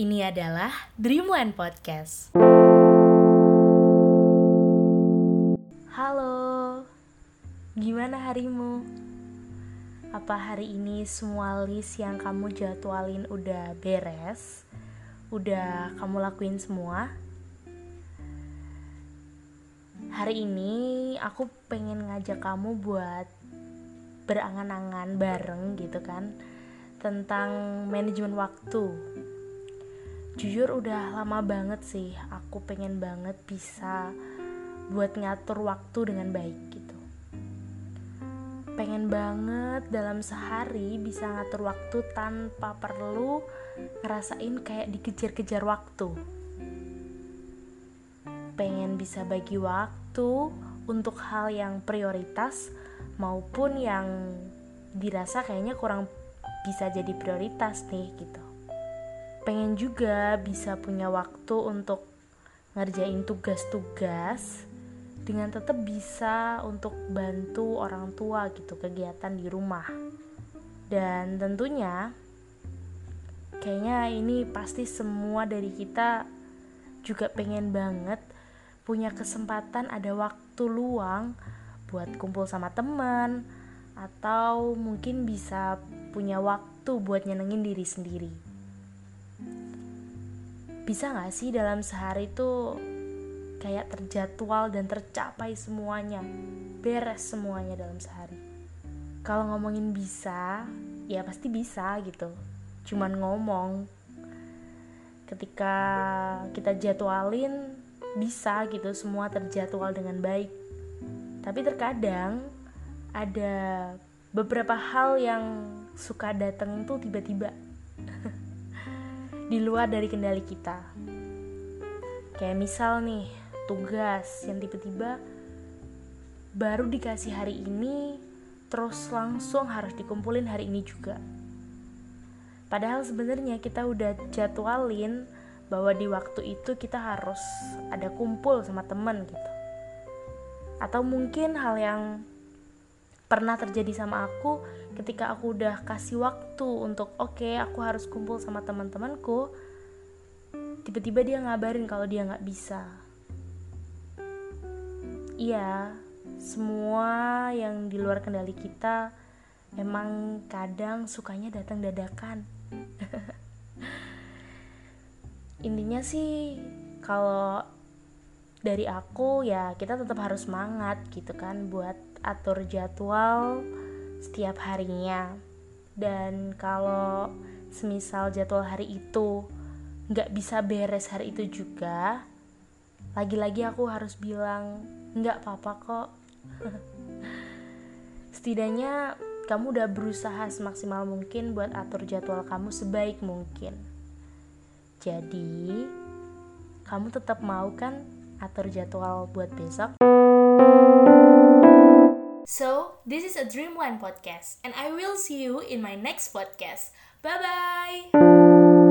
Ini adalah Dream One Podcast. Halo, gimana harimu? Apa hari ini semua list yang kamu jadwalin udah beres? Udah kamu lakuin semua? Hari ini aku pengen ngajak kamu buat berangan-angan bareng gitu kan tentang manajemen waktu jujur udah lama banget sih aku pengen banget bisa buat ngatur waktu dengan baik gitu. Pengen banget dalam sehari bisa ngatur waktu tanpa perlu ngerasain kayak dikejar-kejar waktu. Pengen bisa bagi waktu untuk hal yang prioritas maupun yang dirasa kayaknya kurang bisa jadi prioritas nih gitu pengen juga bisa punya waktu untuk ngerjain tugas-tugas dengan tetap bisa untuk bantu orang tua gitu kegiatan di rumah. Dan tentunya kayaknya ini pasti semua dari kita juga pengen banget punya kesempatan ada waktu luang buat kumpul sama teman atau mungkin bisa punya waktu buat nyenengin diri sendiri bisa gak sih dalam sehari tuh kayak terjadwal dan tercapai semuanya? Beres semuanya dalam sehari. Kalau ngomongin bisa ya pasti bisa gitu. Cuman ngomong ketika kita jadwalin bisa gitu semua terjadwal dengan baik. Tapi terkadang ada beberapa hal yang suka datang tuh tiba-tiba di luar dari kendali kita. Kayak misal nih, tugas yang tiba-tiba baru dikasih hari ini, terus langsung harus dikumpulin hari ini juga. Padahal sebenarnya kita udah jadwalin bahwa di waktu itu kita harus ada kumpul sama temen gitu. Atau mungkin hal yang pernah terjadi sama aku ketika aku udah kasih waktu untuk oke okay, aku harus kumpul sama teman-temanku tiba-tiba dia ngabarin kalau dia nggak bisa. Iya semua yang di luar kendali kita emang kadang sukanya datang dadakan intinya sih kalau dari aku ya kita tetap harus semangat gitu kan buat atur jadwal setiap harinya. Dan kalau semisal jadwal hari itu nggak bisa beres hari itu juga lagi-lagi aku harus bilang nggak apa-apa kok. Setidaknya kamu udah berusaha semaksimal mungkin buat atur jadwal kamu sebaik mungkin. Jadi kamu tetap mau kan atur jadwal buat besok So, this is a Dream One podcast, and I will see you in my next podcast. Bye bye!